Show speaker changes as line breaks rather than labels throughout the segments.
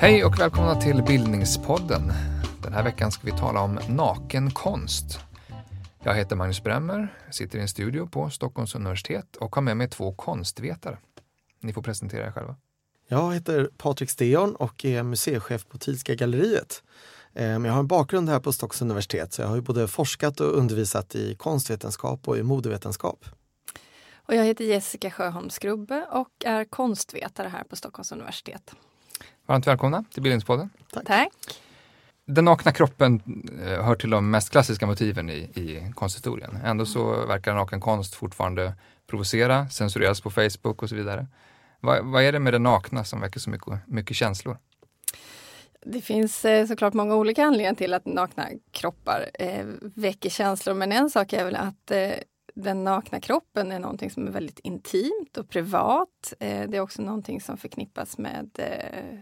Hej och välkomna till Bildningspodden. Den här veckan ska vi tala om naken konst. Jag heter Magnus Bremmer, sitter i en studio på Stockholms universitet och har med mig två konstvetare. Ni får presentera er själva.
Jag heter Patrik Steon och är museichef på Tidska galleriet. Ehm, jag har en bakgrund här på Stockholms universitet så jag har ju både forskat och undervisat i konstvetenskap och i modevetenskap.
Och jag heter Jessica Sjöholm Skrubbe och är konstvetare här på Stockholms universitet.
Varmt välkomna till Bildningspodden.
Tack. Tack.
Den nakna kroppen eh, hör till de mest klassiska motiven i, i konsthistorien. Ändå så verkar naken konst fortfarande provocera, censureras på Facebook och så vidare. Vad, vad är det med det nakna som väcker så mycket, mycket känslor?
Det finns eh, såklart många olika anledningar till att nakna kroppar eh, väcker känslor, men en sak är väl att eh, den nakna kroppen är någonting som är väldigt intimt och privat. Det är också någonting som förknippas med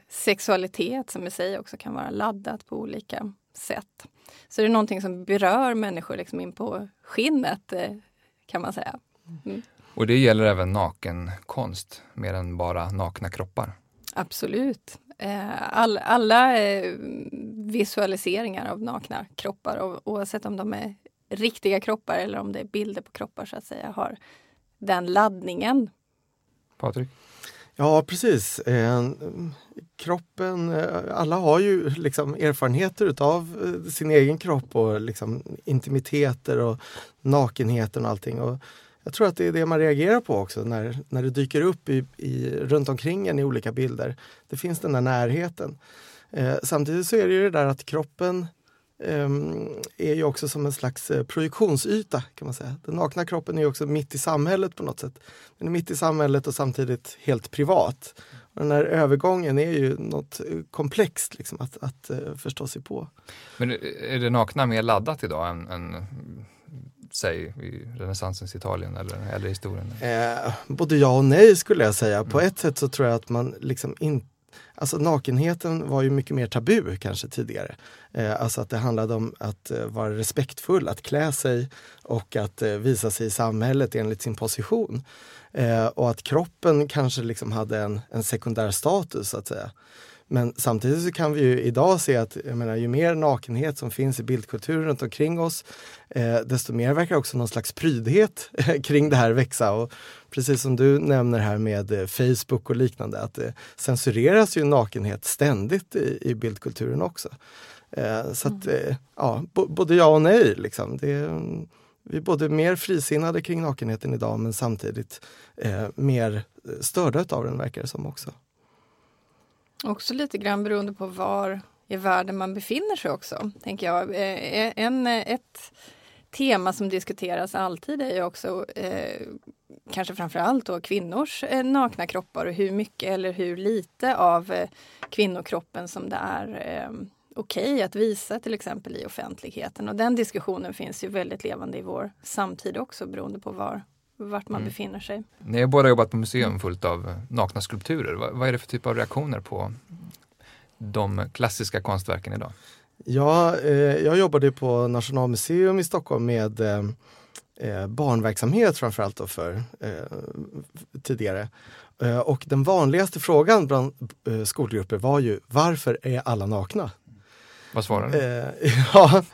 sexualitet som i sig också kan vara laddat på olika sätt. Så det är någonting som berör människor liksom in på skinnet kan man säga.
Mm. Och det gäller även nakenkonst, mer än bara nakna kroppar?
Absolut. All, alla visualiseringar av nakna kroppar, oavsett om de är riktiga kroppar eller om det är bilder på kroppar så att säga, har den laddningen.
Patrik?
Ja precis. Eh, kroppen, eh, alla har ju liksom erfarenheter utav eh, sin egen kropp och liksom intimiteter och nakenheten och allting. Och jag tror att det är det man reagerar på också när, när det dyker upp i, i, runt omkring en i olika bilder. Det finns den där närheten. Eh, samtidigt så är det ju det där att kroppen eh, är ju också som en slags eh, projektionsyta kan man säga. Den nakna kroppen är också mitt i samhället på något sätt. Den är mitt i samhället och samtidigt helt privat. Och den här övergången är ju något eh, komplext liksom, att, att eh, förstå sig på.
Men eh, är det nakna mer laddat idag än, än säg i renässansens Italien eller, eller historien?
Eh, både ja och nej skulle jag säga. På mm. ett sätt så tror jag att man liksom inte Alltså nakenheten var ju mycket mer tabu kanske tidigare. Eh, alltså att det handlade om att eh, vara respektfull, att klä sig och att eh, visa sig i samhället enligt sin position. Eh, och att kroppen kanske liksom hade en, en sekundär status så att säga. Men samtidigt så kan vi ju idag se att menar, ju mer nakenhet som finns i bildkulturen runt omkring oss, eh, desto mer verkar också någon slags prydhet kring det här växa. Och precis som du nämner här med eh, Facebook och liknande, att det censureras ju nakenhet ständigt i, i bildkulturen också. Eh, så att, mm. eh, ja, både ja och nej. Liksom. Det, vi är både mer frisinnade kring nakenheten idag men samtidigt eh, mer störda av den verkar det som också.
Också lite grann beroende på var i världen man befinner sig också, tänker jag. Eh, eh, en, eh, ett tema som diskuteras alltid är ju också eh, kanske framförallt då kvinnors eh, nakna kroppar och hur mycket eller hur lite av eh, kvinnokroppen som det är eh, okej okay att visa till exempel i offentligheten. Och den diskussionen finns ju väldigt levande i vår samtid också beroende på var, vart man mm. befinner sig.
Ni har båda jobbat på museum fullt av nakna skulpturer. Vad, vad är det för typ av reaktioner på de klassiska konstverken idag?
Ja, eh, jag jobbade på Nationalmuseum i Stockholm med eh, eh barnverksamhet framförallt då för eh, tidigare. Eh, och den vanligaste frågan bland eh, skolgrupper var ju varför är alla nakna?
Vad svarade
du? ja,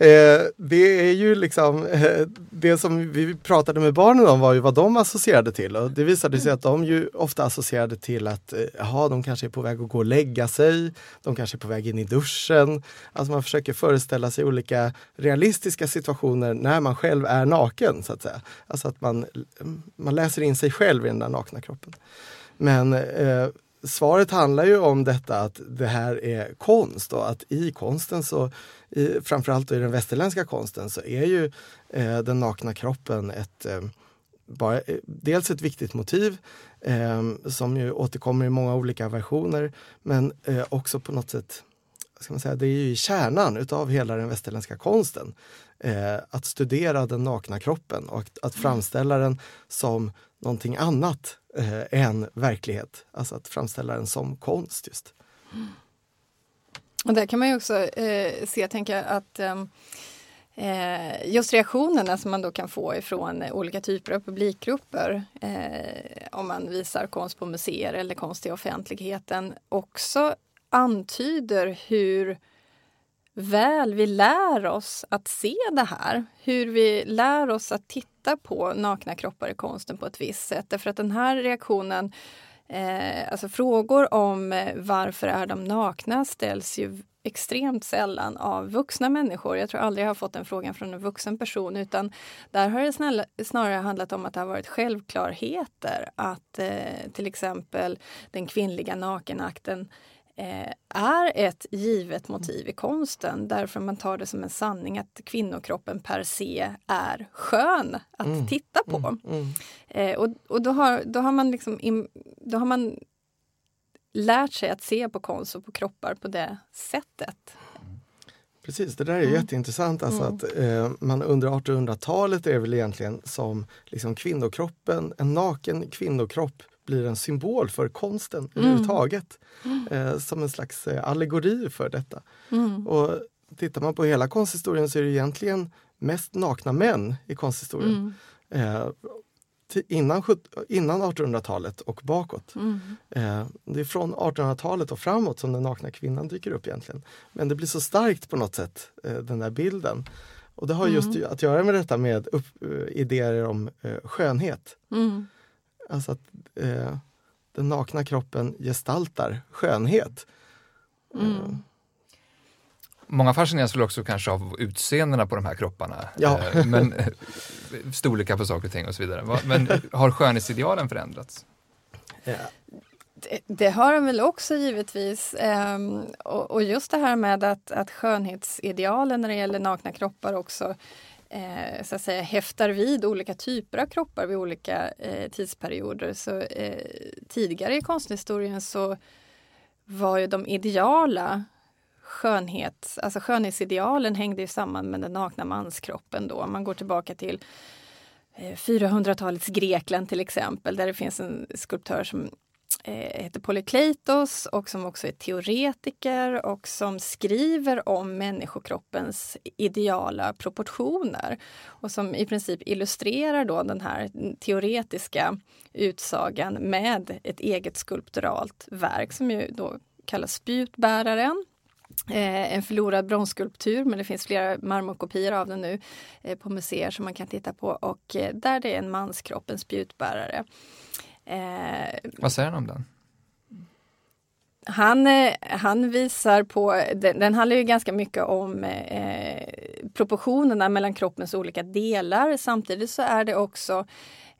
Eh, det är ju liksom, eh, det som vi pratade med barnen om var ju vad de associerade till och det visade sig att de ju ofta associerade till att eh, jaha, de kanske är på väg att gå och lägga sig, de kanske är på väg in i duschen. Alltså man försöker föreställa sig olika realistiska situationer när man själv är naken så att säga. Alltså att man, eh, man läser in sig själv i den där nakna kroppen. Men eh, svaret handlar ju om detta att det här är konst och att i konsten så, i, framförallt i den västerländska konsten, så är ju eh, den nakna kroppen ett eh, bara, eh, dels ett viktigt motiv eh, som ju återkommer i många olika versioner men eh, också på något sätt ska man säga, det är ju kärnan utav hela den västerländska konsten. Eh, att studera den nakna kroppen och att, att framställa den som någonting annat eh, än verklighet. Alltså att framställa den som konst just.
Och där kan man ju också eh, se, tänka att eh, eh, just reaktionerna som man då kan få ifrån eh, olika typer av publikgrupper eh, om man visar konst på museer eller konst i offentligheten också antyder hur väl vi lär oss att se det här. Hur vi lär oss att titta på nakna kroppar i konsten på ett visst sätt. Därför att den här reaktionen, eh, alltså frågor om eh, varför är de nakna ställs ju extremt sällan av vuxna människor. Jag tror aldrig jag har fått den frågan från en vuxen person utan där har det snälla, snarare handlat om att det har varit självklarheter att eh, till exempel den kvinnliga nakenakten eh, är ett givet motiv i konsten därför man tar det som en sanning att kvinnokroppen per se är skön att mm. titta på. Mm. Mm. Eh, och och då, har, då, har man liksom då har man lärt sig att se på konst och på kroppar på det sättet.
Precis, det där är mm. jätteintressant. Alltså mm. att, eh, man under 1800-talet är väl egentligen som liksom kvinnokroppen, en naken kvinnokropp blir en symbol för konsten mm. överhuvudtaget. Mm. Eh, som en slags eh, allegori för detta. Mm. Och tittar man på hela konsthistorien så är det egentligen mest nakna män i konsthistorien. Mm. Eh, innan, innan 1800-talet och bakåt. Mm. Eh, det är från 1800-talet och framåt som den nakna kvinnan dyker upp egentligen. Men det blir så starkt på något sätt, eh, den där bilden. Och det har mm. just att göra med detta med upp, uh, idéer om uh, skönhet. Mm. Alltså att uh, den nakna kroppen gestaltar skönhet.
Mm. Många fascineras väl också kanske av utseendena på de här kropparna.
Ja.
Men, storlekar på saker och ting och så vidare. Men har skönhetsidealen förändrats?
Ja. Det, det, har de väl också givetvis. Och, och, just det här med att, att skönhetsidealen när det gäller nakna kroppar också eh, så att säga, häftar vid olika typer av kroppar vid olika eh, tidsperioder. Så, eh, tidigare i konsthistorien så var ju de ideala skönhet, alltså skönhetsidealen hängde ju samman med den nakna manskroppen då. Man går tillbaka till eh, 400-talets Grekland till exempel, där det finns en skulptör som Eh, heter Polykleitos och som också är teoretiker och som skriver om människokroppens ideala proportioner och som i princip illustrerar då den här teoretiska utsagan med ett eget skulpturalt verk som ju då kallas Spjutbäraren. Eh, en förlorad bronsskulptur, men det finns flera marmorkopior av den nu eh, på museer som man kan titta på och eh, där det är en manskropp, en spjutbärare.
Vad säger han om den?
Han, han visar på, den, den handlar ju ganska mycket om eh, proportionerna mellan kroppens olika delar. Samtidigt så är det också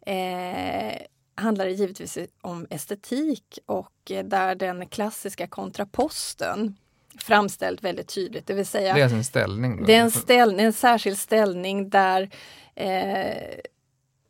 eh, handlar det givetvis om estetik och där den klassiska kontraposten framställt väldigt tydligt. Det vill säga
det är en ställning? Då.
Det är en, ställning, en särskild ställning där eh,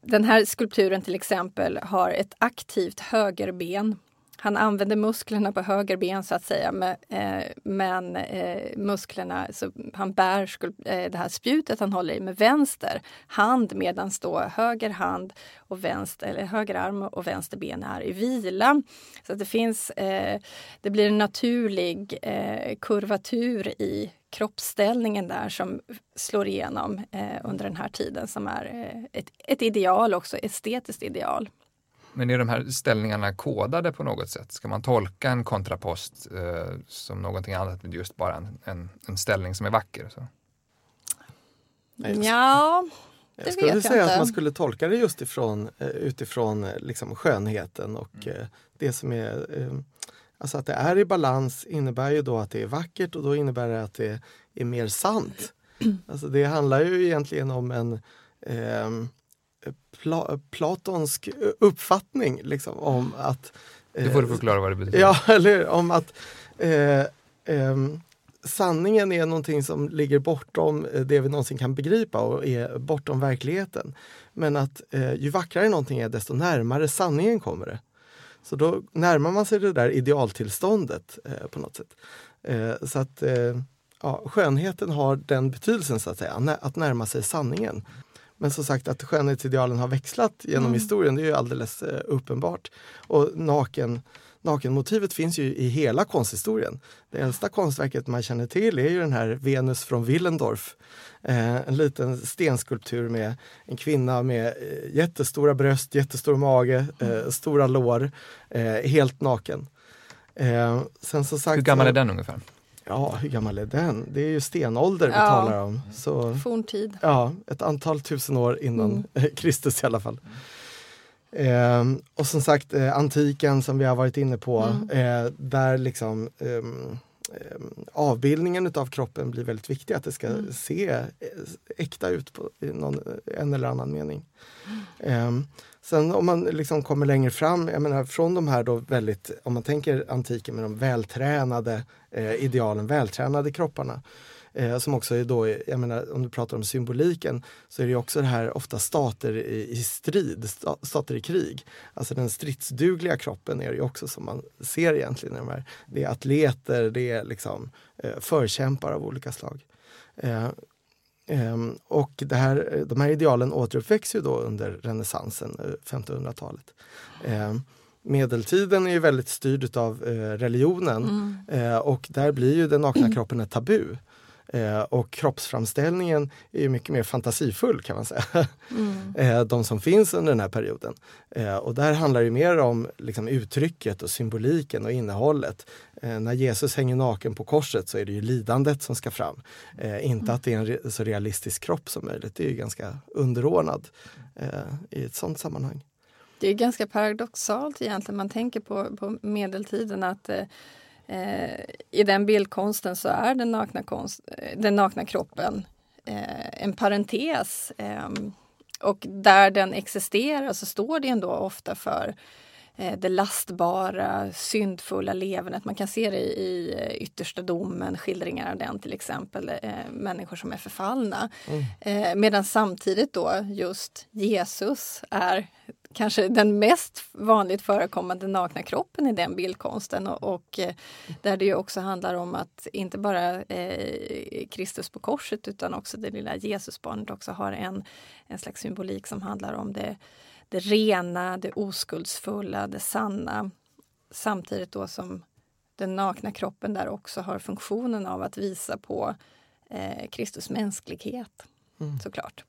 den här skulpturen till exempel har ett aktivt högerben han använder musklerna på höger ben så att säga, men, eh, men eh, musklerna, så han bär eh, det här spjutet han håller i med vänster hand medan då höger hand och vänster, eller höger arm och vänster ben är i vila. Så att det finns, eh, det blir en naturlig eh, kurvatur i kroppsställningen där som slår igenom eh, under den här tiden som är ett, ett ideal också, estetiskt ideal.
Men är de här ställningarna kodade på något sätt? Ska man tolka en kontrapost eh, som någonting annat än just bara en, en, en ställning som är vacker? Så?
Ja, det
jag skulle säga inte. att man skulle tolka det just ifrån, eh, utifrån eh, liksom skönheten och mm. det som är Alltså att det är i balans innebär ju då att det är vackert och då innebär det att det är mer sant. Alltså det handlar ju egentligen om en eh, pla platonsk uppfattning liksom, om att...
Eh, du får förklara vad det betyder.
Ja, eller om att eh, eh, sanningen är någonting som ligger bortom det vi någonsin kan begripa och är bortom verkligheten. Men att eh, ju vackrare någonting är desto närmare sanningen kommer det. Så då närmar man sig det där idealtillståndet eh, på något sätt. Eh, så att ja, skönheten har den betydelsen så att säga, att närma sig sanningen. Men som sagt att skönhetsidealen har växlat genom mm. historien, det är ju alldeles eh, uppenbart. Och naken, nakenmotivet finns ju i hela konsthistorien. Det äldsta konstverket man känner till är ju den här Venus från Willendorf. Eh, en liten stenskulptur med en kvinna med eh, jättestora bröst, jättestor mage, eh, stora lår, eh, helt naken. Sen så sagt,
Hur gammal är den ungefär?
Ja, hur gammal är den? Det är ju stenålder vi
Ja.
talar om. Så,
Forntid.
ja, ett antal tusen år innan
Mm.
Kristus i alla fall. Ehm, och som sagt eh, antiken som vi har varit inne på,
Mm.
eh, där liksom ehm, ehm, avbildningen utav kroppen blir väldigt viktig, att det ska
Mm.
se eh, äkta ut på i någon, en eller annan mening. Ehm, sen om man liksom kommer längre fram, jag menar från de här då väldigt, om man tänker antiken med de vältränade eh, idealen, vältränade kropparna. Eh, som också är då, jag menar om du pratar om symboliken, så är det också det här ofta stater i, i strid, sta, stater i krig. Alltså den stridsdugliga kroppen är det ju också som man ser egentligen. i De här. Det är atleter, det är liksom eh, förkämpar av olika slag. Eh, Ehm, och det här, de här idealen återuppväcks ju då under renässansen, eh, 1500-talet. Ehm, medeltiden är ju väldigt styrd av eh, religionen
Mm.
eh, och där blir ju den nakna kroppen ett tabu. Eh, och kroppsframställningen är mycket mer fantasifull kan man säga.
Mm.
eh, de som finns under den här perioden. Eh, och där handlar det mer om liksom, uttrycket och symboliken och innehållet. Eh, när Jesus hänger naken på korset så är det ju lidandet som ska fram. Inte att det är en re- så realistisk kropp som möjligt. Det är ju ganska underordnad i ett sådant sammanhang.
Det är ganska paradoxalt egentligen. Man tänker på, på medeltiden att eh, i den bildkonsten så är den nakna, konst, eh, den nakna kroppen eh, en parentes. Eh, och där den existerar så står det ändå ofta för eh, det lastbara, syndfulla levernet. Man kan se det i, eh, Yttersta domen, skildringar av den till exempel. Eh, människor som är förfallna. Eh, medan samtidigt då just Jesus är kanske den mest vanligt förekommande nakna kroppen i den bildkonsten och, och eh, där det ju också handlar om att inte bara eh, Kristus på korset utan också det lilla Jesusbarnet också har en, en slags symbolik som handlar om det, det rena, det oskuldsfulla, det sanna. Samtidigt då som den nakna kroppen där också har funktionen av att visa på eh, Kristus mänsklighet, såklart.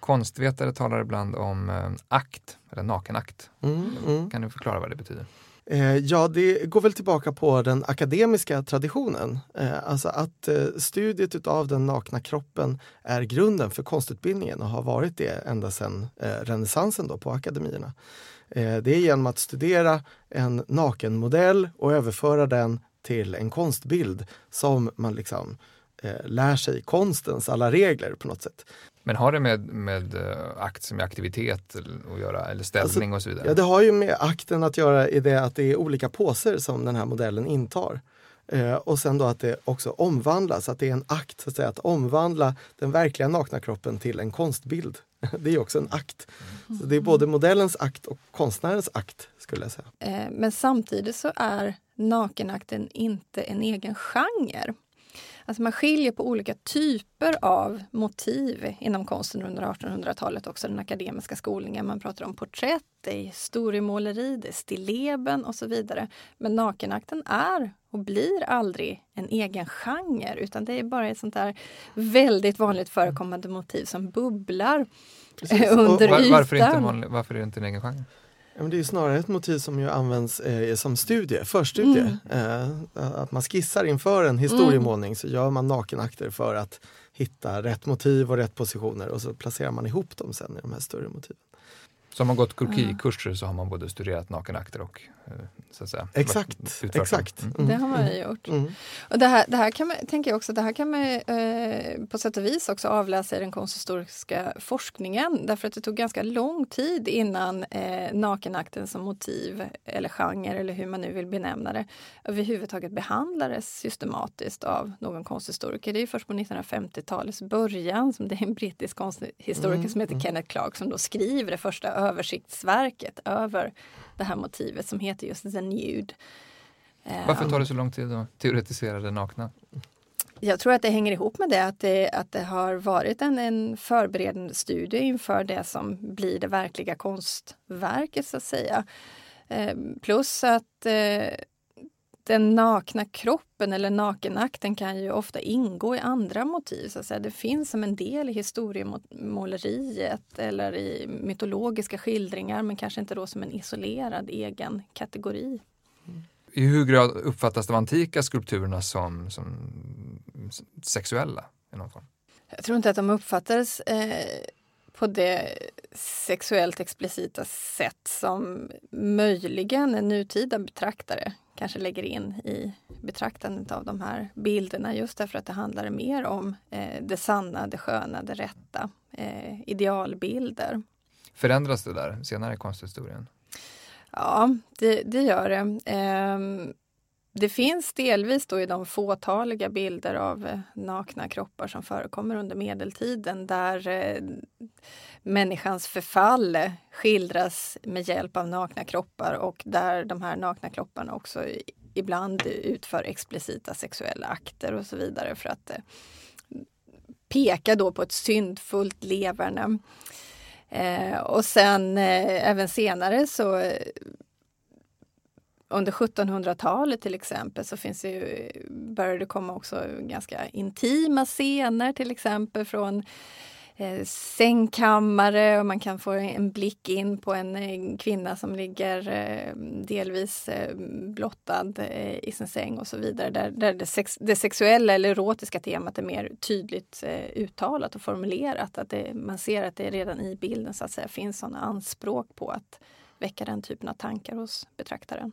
Konstvetare talar ibland om eh, akt, eller nakenakt.
Mm, mm.
Kan du förklara vad det betyder?
Eh, ja, det går väl tillbaka på den akademiska traditionen. Eh, alltså att eh, studiet utav den nakna kroppen är grunden för konstutbildningen och har varit det ända sedan eh, renässansen då på akademierna. Eh, det är genom att studera en nakenmodell och överföra den till en konstbild som man liksom eh, lär sig konstens alla regler på något sätt.
Men har det med, med eh, akt som är aktivitet att göra, eller ställning och så vidare?
Ja, det har ju med akten att göra i det att det är olika poser som den här modellen intar. Eh, och sen då att det också omvandlas, att det är en akt så att, säga, att omvandla den verkliga nakna kroppen till en konstbild. Det är också en akt. Så det är både modellens akt och konstnärens akt skulle jag säga.
Eh, Men samtidigt så är nakenakten inte en egen genre. Alltså man skiljer på olika typer av motiv inom konsten under 1800-talet, också den akademiska skolningen. Man pratar om porträtt, det är historiemåleri, det är stilleben och så vidare. Men nakenakten är och blir aldrig en egen genre utan det är bara ett sånt där väldigt vanligt förekommande motiv som bubblar
Precis.
eh, under
Var, varför, inte en
ytan.
vanlig, varför är det inte en egen genre?
Det är snarare ett motiv som ju används eh, som studie, förstudie. Eh, att man skissar inför en historiemålning så gör man nakenakter för att hitta rätt motiv och rätt positioner och så placerar man ihop dem sen i de här större motiven.
Så har man gått krokikurser så har man både studerat nakenakter och eh, så att säga,
Exakt, exakt.
Mm.
Mm,
Det har man
mm,
ju gjort.
mm.
Och det här, det här kan man, tänker jag också, det här kan man eh, på sätt och vis också avläsa i den konsthistoriska forskningen. Därför att det tog ganska lång tid innan eh, nakenakten som motiv eller genre eller hur man nu vill benämna det överhuvudtaget behandlades systematiskt av någon konsthistoriker. Det är först på 1950-talets början som det är en brittisk konsthistoriker
Mm,
som heter Kenneth Clark som då skriver det första översiktsverket över det här motivet som heter just The Nude. Eh,
Varför tar det så lång tid att teoretisera det nakna?
jag tror att det hänger ihop med det att det, att det har varit en, en förberedande studie inför det som blir det verkliga konstverket så att säga. Eh, plus att eh, den nakna kroppen eller nakenakten kan ju ofta ingå i andra motiv. Så att säga. Det finns som en del i historiemåleriet eller i mytologiska skildringar men kanske inte då som en isolerad egen kategori.
I hur grad uppfattas de antika skulpturerna som, som sexuella? I någon form?
Jag tror inte att de uppfattades eh, på det sexuellt explicita sätt som möjligen en nutida betraktare kanske lägger in i betraktandet av de här bilderna just därför att det handlar mer om eh, det sanna, det sköna, det rätta, eh, idealbilder.
Förändras det där senare i konsthistorien?
Ja, det, det gör det. Eh, det finns delvis då i de fåtaliga bilder av eh, nakna kroppar som förekommer under medeltiden där eh, människans förfall eh, skildras med hjälp av nakna kroppar och där de här nakna kropparna också ibland utför explicita sexuella akter och så vidare för att eh, peka då på ett syndfullt leverne. Eh, och sen eh, även senare så under 1700-talet till exempel så finns det ju, började det komma också ganska intima scener till exempel från eh, sängkammare och man kan få en blick in på en, en kvinna som ligger eh, delvis eh, blottad eh, i sin säng och så vidare. Där, där det, sex, det, sexuella eller erotiska temat är mer tydligt eh, uttalat och formulerat. Att det, man ser att det redan i bilden så att säga finns sådana anspråk på att väcka den typen av tankar hos betraktaren.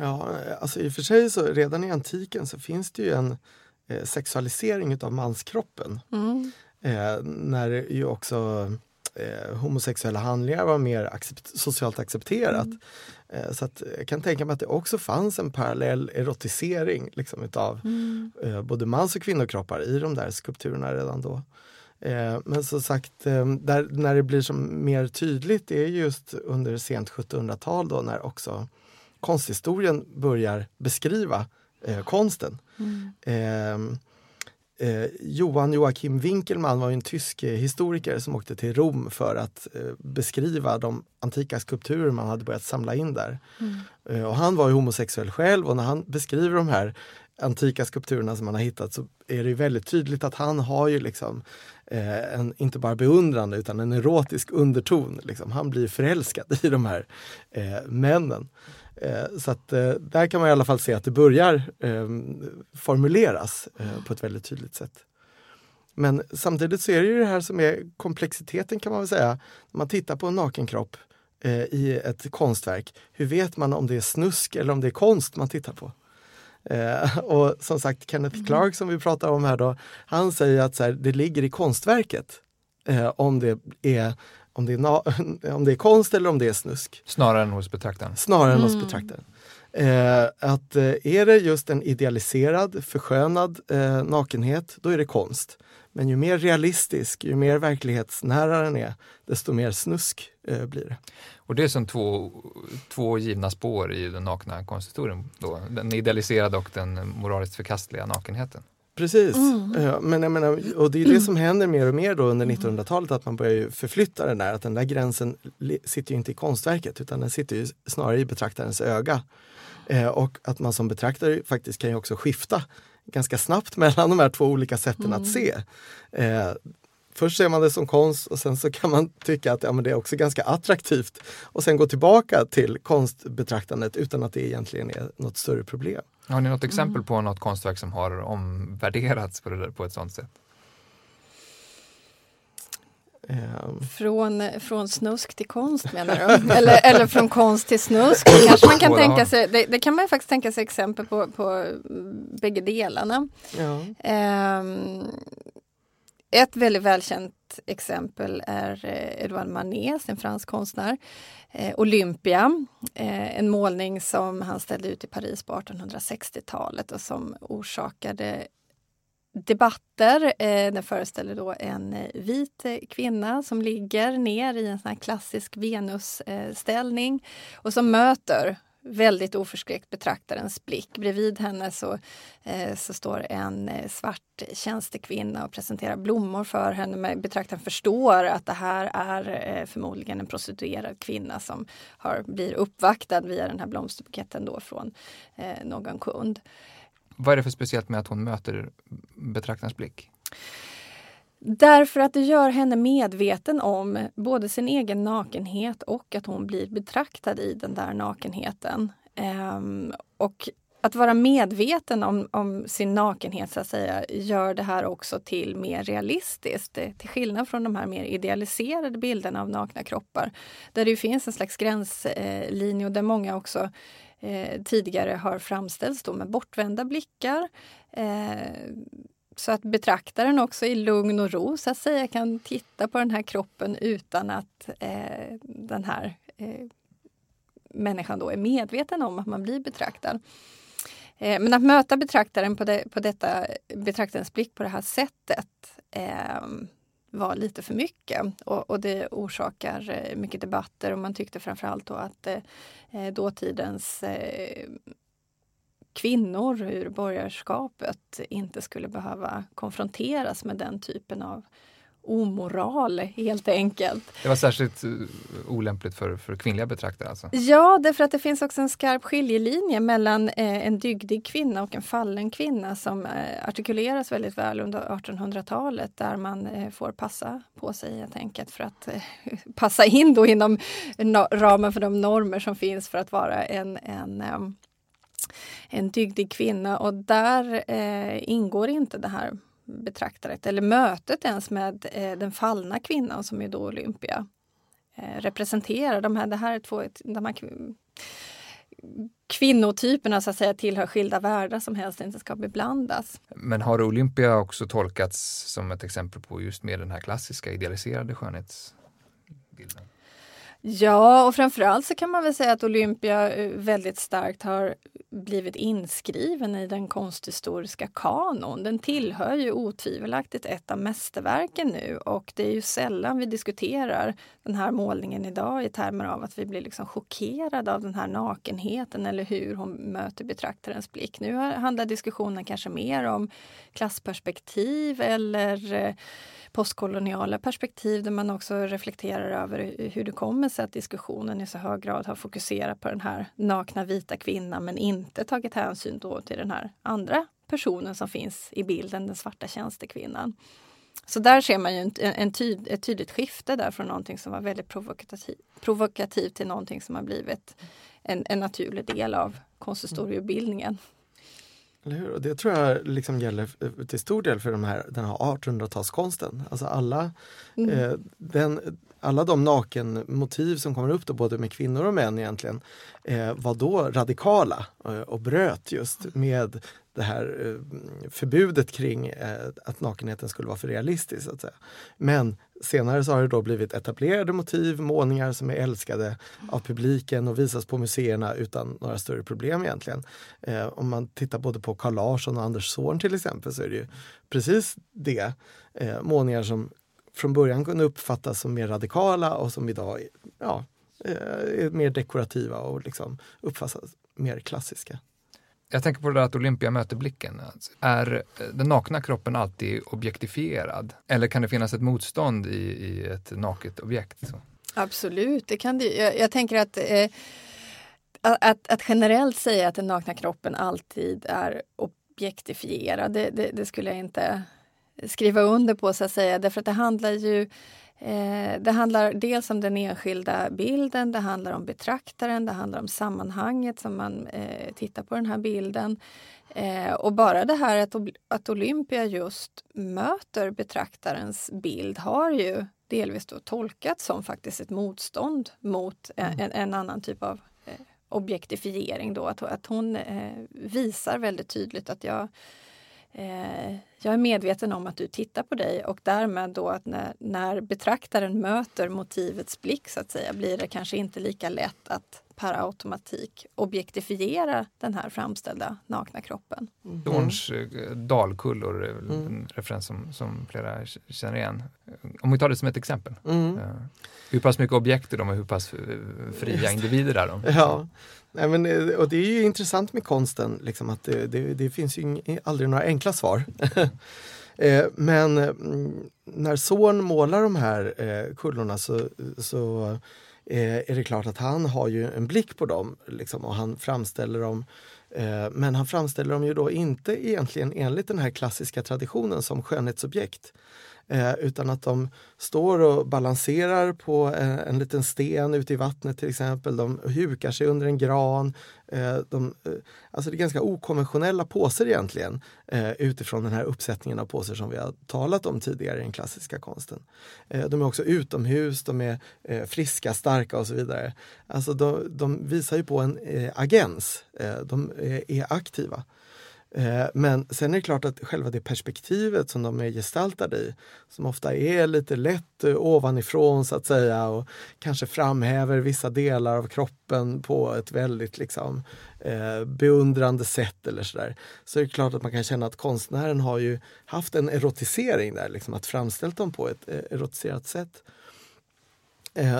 Ja, alltså i och för sig så redan i antiken så finns det ju en eh, sexualisering utav manskroppen. Mm. Eh, när ju också eh, homosexuella handlingar var mer accept socialt accepterat. Mm. Eh, så att jag kan tänka mig att det också fanns en parallell erotisering liksom, utav mm. Eh, både mans och kvinnokroppar i de där skulpturerna redan då. Eh, men som sagt, där, när det blir som mer tydligt det är just under sent 1700-tal då när också konsthistorien börjar beskriva eh, konsten. Mm. Eh, eh, Johan Joachim Winkelmann var en tysk eh, historiker som åkte till Rom för att eh, beskriva de antika skulpturer man hade börjat samla in där. Mm. Eh, och han var ju homosexuell själv och när han beskriver de här antika skulpturerna som man har hittat så är det väldigt tydligt att han har ju liksom eh, en, inte bara beundrande utan en erotisk underton. Liksom. Han blir förälskad i de här männen. Eh, så att eh, där kan man i alla fall se att det börjar ehm, formuleras eh, på ett väldigt tydligt sätt. Men samtidigt så är det ju det här som är komplexiteten kan man väl säga. När man tittar på en naken kropp i ett konstverk, hur vet man om det är snusk eller om det är konst man tittar på? Eh, och som sagt Kenneth mm. Clark som vi pratar om här då, han säger att så här, det ligger i konstverket eh, om det är om det, är om det är konst eller om det är snusk.
Snarare än hos betraktaren?
Snarare än hos mm. betraktaren. Eh, att eh, är det just en idealiserad, förskönad eh, nakenhet, då är det konst. Men ju mer realistisk, ju mer verklighetsnära den är, desto mer snusk eh, blir det.
Och det är som två, två givna spår i den nakna konsthistorien. Då. Den idealiserade och den moraliskt förkastliga nakenheten.
Precis, mm. men jag menar, och det är det som händer mer och mer då under 1900-talet att man börjar förflytta den där, att den där gränsen sitter ju inte i konstverket utan den sitter ju snarare i betraktarens öga. Eh, och att man som betraktare faktiskt kan ju också skifta ganska snabbt mellan de här två olika sätten mm. att se. Eh, först ser man det som konst och sen så kan man tycka att ja, men det är också ganska attraktivt och sen gå tillbaka till konstbetraktandet utan att det egentligen är något större problem.
Har ni något exempel mm. på något konstverk som har omvärderats på, det på ett sådant sätt?
Um. Från, från snusk till konst menar du? eller, eller från konst till snusk? Kanske man kan tänka sig, det, det, kan man faktiskt tänka sig exempel på, på bägge delarna. Ja. Um, ett väldigt välkänt exempel är eh, Edouard Manet, en fransk konstnär. Eh, Olympia, eh, en målning som han ställde ut i Paris på 1860-talet och som orsakade debatter. Eh, den föreställer då en eh, vit kvinna som ligger ner i en sån klassisk Venusställning och som möter väldigt oförskräckt betraktarens blick. Bredvid henne så, eh, så står en eh, svart tjänstekvinna och presenterar blommor för henne. Men betraktaren förstår att det här är eh, förmodligen en prostituerad kvinna som har, blir uppvaktad via den här blomsterbuketten då från eh, någon kund.
Vad är det för speciellt med att hon möter betraktarens blick?
Därför att det gör henne medveten om både sin egen nakenhet och att hon blir betraktad i den där nakenheten. Um, och att vara medveten om, om, sin nakenhet så att säga gör det här också till mer realistiskt. Till skillnad från de här mer idealiserade bilderna av nakna kroppar. Där det finns en slags gränslinje och där många också eh, tidigare har framställts då med bortvända blickar. Eh, så att betraktaren också i lugn och ro så att säga kan titta på den här kroppen utan att eh, den här eh, människan då är medveten om att man blir betraktad. Eh, men att möta betraktaren på, det, på detta betraktarens blick på det här sättet eh, var lite för mycket och, och, det orsakar eh, mycket debatter och man tyckte framförallt då att eh, eh dåtidens eh, kvinnor ur borgerskapet inte skulle behöva konfronteras med den typen av omoral helt enkelt.
Det var särskilt uh, olämpligt för, för kvinnliga betraktare? Alltså.
Ja, därför att det finns också en skarp skiljelinje mellan eh, en dygdig kvinna och en fallen kvinna som eh, artikuleras väldigt väl under 1800-talet där man eh, får passa på sig helt enkelt för att eh, passa in då inom no ramen för de normer som finns för att vara en, en um, en dygdig kvinna och där eh, ingår inte det här betraktaret eller mötet ens med eh, den fallna kvinnan som är då Olympia eh, representerar. De här, det här är två, de här kvinnotyperna så att säga tillhör skilda världar som helst inte ska beblandas.
Men har Olympia också tolkats som ett exempel på just mer den här klassiska idealiserade skönhetsbilden?
Ja, och framförallt så kan man väl säga att Olympia eh, väldigt starkt har blivit inskriven i den konsthistoriska kanon. Den tillhör ju otvivelaktigt ett av mästerverken nu och det är ju sällan vi diskuterar den här målningen idag i termer av att vi blir liksom chockerade av den här nakenheten eller hur hon möter betraktarens blick. Nu handlar diskussionen kanske mer om klassperspektiv eller eh, postkoloniala perspektiv där man också reflekterar över hur det kommer sig att diskussionen i så hög grad har fokuserat på den här nakna vita kvinnan men inte tagit hänsyn då till den här andra personen som finns i bilden, den svarta tjänstekvinnan. Så där ser man ju en, en tyd, ett tydligt skifte där från någonting som var väldigt provokativ, provokativt till någonting som har blivit en, en naturlig del av konsthistorieutbildningen.
Eller hur? Och det tror jag liksom gäller till stor del för de här, den här 1800-talskonsten. Alltså alla, mm. eh, den, alla de nakenmotiv som kommer upp då, både med kvinnor och män egentligen, eh, var då radikala eh, och bröt just med det här eh, förbudet kring eh, att nakenheten skulle vara för realistisk. Så att säga. Men senare så har det då blivit etablerade motiv, målningar som är älskade av publiken och visas på museerna utan några större problem egentligen. Eh, om man tittar både på Carl Larsson och Anders Zorn till exempel så är det ju precis det. Eh, målningar som från början kunde uppfattas som mer radikala och som idag ja, eh, är mer dekorativa och liksom uppfattas mer klassiska.
Jag tänker på det där att Olympia möter blicken. Är eh, den nakna kroppen alltid objektifierad? Eller kan det finnas ett motstånd i, i ett naket objekt? Så?
Absolut, det kan det. Jag, jag tänker att, eh, att, att, generellt säga att den nakna kroppen alltid är objektifierad, det, det, det skulle jag inte skriva under på så att säga. Därför att det handlar ju det handlar dels om den enskilda bilden, det handlar om betraktaren, det handlar om sammanhanget som man eh, tittar på den här bilden. Eh, och bara det här att, att Olympia just möter betraktarens bild har ju delvis då tolkats som faktiskt ett motstånd mot mm. en, en, annan typ av eh, objektifiering. Då. Att, att hon eh, visar väldigt tydligt att jag Eh, jag är medveten om att du tittar på dig och därmed då att när, när betraktaren möter motivets blick så att säga blir det kanske inte lika lätt att per automatik objektifiera den här framställda nakna kroppen.
Mm. Dorns eh, dalkullor är mm. en referens som, som flera känner igen. Om vi tar det som ett exempel. Mm. Hur pass mycket objekt är de och hur pass fria individer är de?
Ja. Nej, men, eh, och det är ju intressant med konsten, liksom, att det, det, det finns ju aldrig några enkla svar. Eh, men mm, när Zorn målar de här eh, kullorna så, så är det klart att han har ju en blick på dem liksom, och han framställer dem men han framställer dem ju då inte egentligen enligt den här klassiska traditionen som skönhetsobjekt. Eh, utan att de står och balanserar på eh, en liten sten ute i vattnet till exempel. De hukar sig under en gran. Eh, de, eh, alltså det är ganska okonventionella påser egentligen eh, utifrån den här uppsättningen av påser som vi har talat om tidigare i den klassiska konsten. Eh, de är också utomhus, de är friska, starka och så vidare. Alltså de, de visar ju på en agens, de är aktiva. Eh, men sen är det klart att själva det perspektivet som de är gestaltade i, som ofta är lite lätt eh, ovanifrån så att säga och kanske framhäver vissa delar av kroppen på ett väldigt liksom, eh, beundrande sätt eller sådär. Så är det klart att man kan känna att konstnären har ju haft en erotisering där, liksom att framställt dem på ett eh, erotiserat sätt.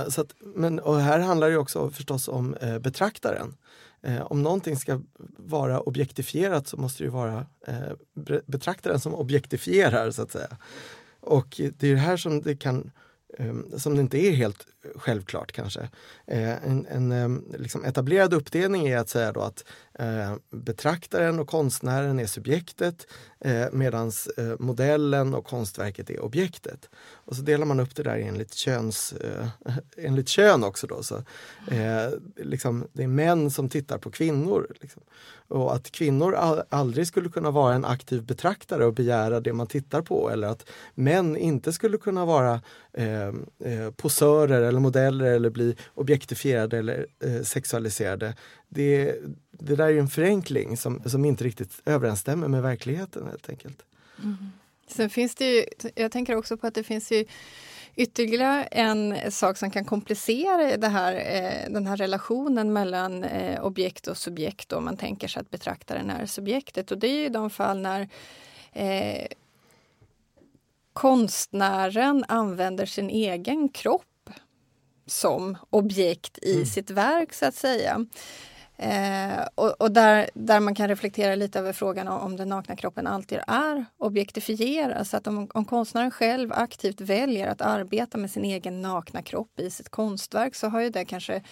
så att, men, och här handlar det också förstås om betraktaren. Eh, om någonting ska vara objektifierat så måste det ju vara eh, betraktaren som objektifierar så att säga. Och det är här som det kan ehm, som det inte är helt självklart kanske. Eh, en, en liksom etablerad uppdelning är att säga då att eh, betraktaren och konstnären är subjektet eh, medan modellen och konstverket är objektet. Och så delar man upp det där enligt, köns, enligt kön också. Då, så, liksom, det är män som tittar på kvinnor. Liksom. Och att kvinnor aldrig skulle kunna vara en aktiv betraktare och begära det man tittar på eller att män inte skulle kunna vara eh, posörer eller modeller eller bli objektifierade eller eh, sexualiserade. Det, det där är en förenkling som, som inte riktigt överensstämmer med verkligheten helt enkelt.
Mm. Sen finns det ju, jag tänker också på att det finns ju Ytterligare en sak som kan komplicera det här, eh, den här relationen mellan eh, objekt och subjekt om man tänker sig att betraktaren är subjektet och det är i de fall när eh, konstnären använder sin egen kropp som objekt i mm. sitt verk så att säga. Eh, och, och där, där man kan reflektera lite över frågan om, om den nakna kroppen alltid är objektifierad. Så att om, om konstnären själv aktivt väljer att arbeta med sin egen nakna kropp i sitt konstverk så har ju det kanske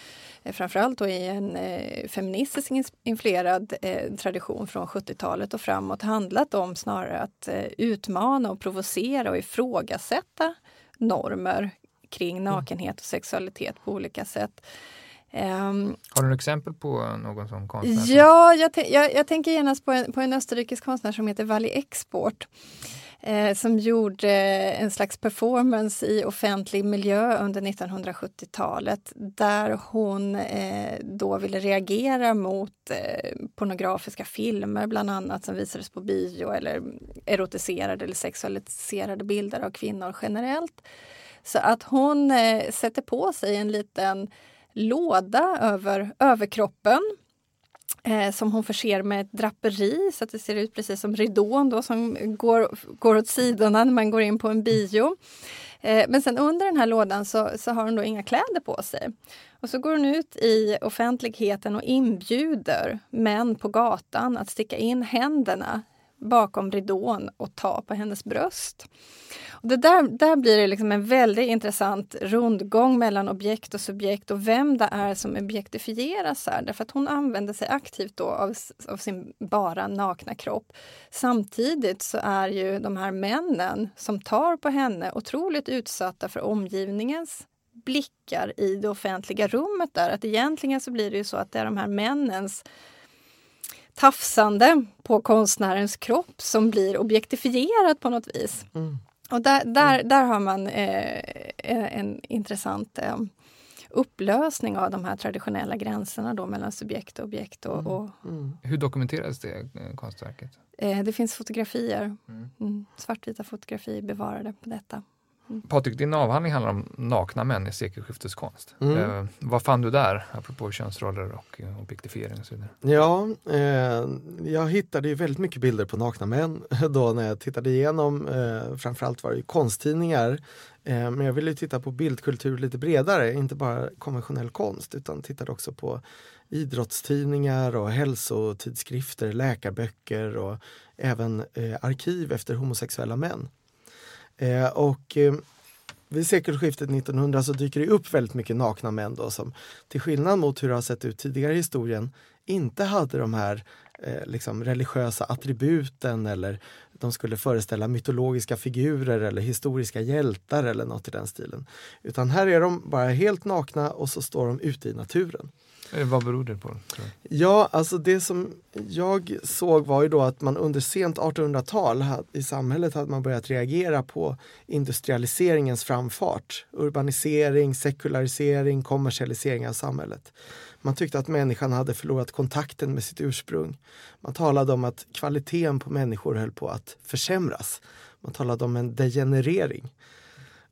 eh, framförallt i en eh, feministiskt influerad eh, tradition från 70-talet och framåt handlat om snarare att eh, utmana och provocera och ifrågasätta normer kring nakenhet och sexualitet på olika sätt.
Um, Har du något exempel på någon sån konstnär?
Ja, jag, jag, jag, tänker genast på en, på en österrikisk konstnär som heter Wally Export. Eh, som gjorde en slags performance i offentlig miljö under 1970-talet där hon eh, då ville reagera mot eh, pornografiska filmer bland annat som visades på bio eller erotiserade eller sexualiserade bilder av kvinnor generellt. Så att hon eh, sätter på sig en liten låda över överkroppen eh, som hon förser med ett draperi så att det ser ut precis som ridån då, som går, går åt sidorna när man går in på en bio. Eh, men sen under den här lådan så, så har hon då inga kläder på sig. Och så går hon ut i offentligheten och inbjuder män på gatan att sticka in händerna bakom ridån och ta på hennes bröst. Och det där, där blir det liksom en väldigt intressant rundgång mellan objekt och subjekt och vem det är som objektifieras här. Därför att hon använder sig aktivt då av, av sin bara nakna kropp. Samtidigt så är ju de här männen som tar på henne otroligt utsatta för omgivningens blickar i det offentliga rummet där. Att egentligen så blir det ju så att det är de här männens tafsande på konstnärens kropp som blir objektifierat på något vis. Mm. Och där, där, mm. där har man eh, en intressant eh, upplösning av de här traditionella gränserna då mellan subjekt och objekt. Och, mm. och...
Mm. Hur dokumenterades det eh, konstverket?
Eh, det finns fotografier, mm. svartvita fotografier bevarade på detta.
Patrik, din avhandling handlar om nakna män i sekelskifteskonst.
Mm.
Eh, vad fann du där, apropå könsroller och eh, objektifiering och så vidare?
Ja, eh, jag hittade ju väldigt mycket bilder på nakna män då när jag tittade igenom, eh, framförallt var det ju konsttidningar. Eh, men jag ville titta på bildkultur lite bredare, inte bara konventionell konst utan tittade också på idrottstidningar och hälsotidskrifter, läkarböcker och även eh, arkiv efter homosexuella män. Eh, och eh, vid sekelskiftet 1900 så dyker det upp väldigt mycket nakna män då som till skillnad mot hur det har sett ut tidigare i historien inte hade de här eh, liksom religiösa attributen eller de skulle föreställa mytologiska figurer eller historiska hjältar eller något i den stilen. Utan här är de bara helt nakna och så står de ute i naturen.
Eh, vad beror det på? Tror?
Ja, alltså det som jag såg var ju då att man under sent 1800-tal i samhället hade man börjat reagera på industrialiseringens framfart. Urbanisering, sekularisering, kommersialisering av samhället. Man tyckte att människan hade förlorat kontakten med sitt ursprung. Man talade om att kvaliteten på människor höll på att försämras. Man talade om en degenerering.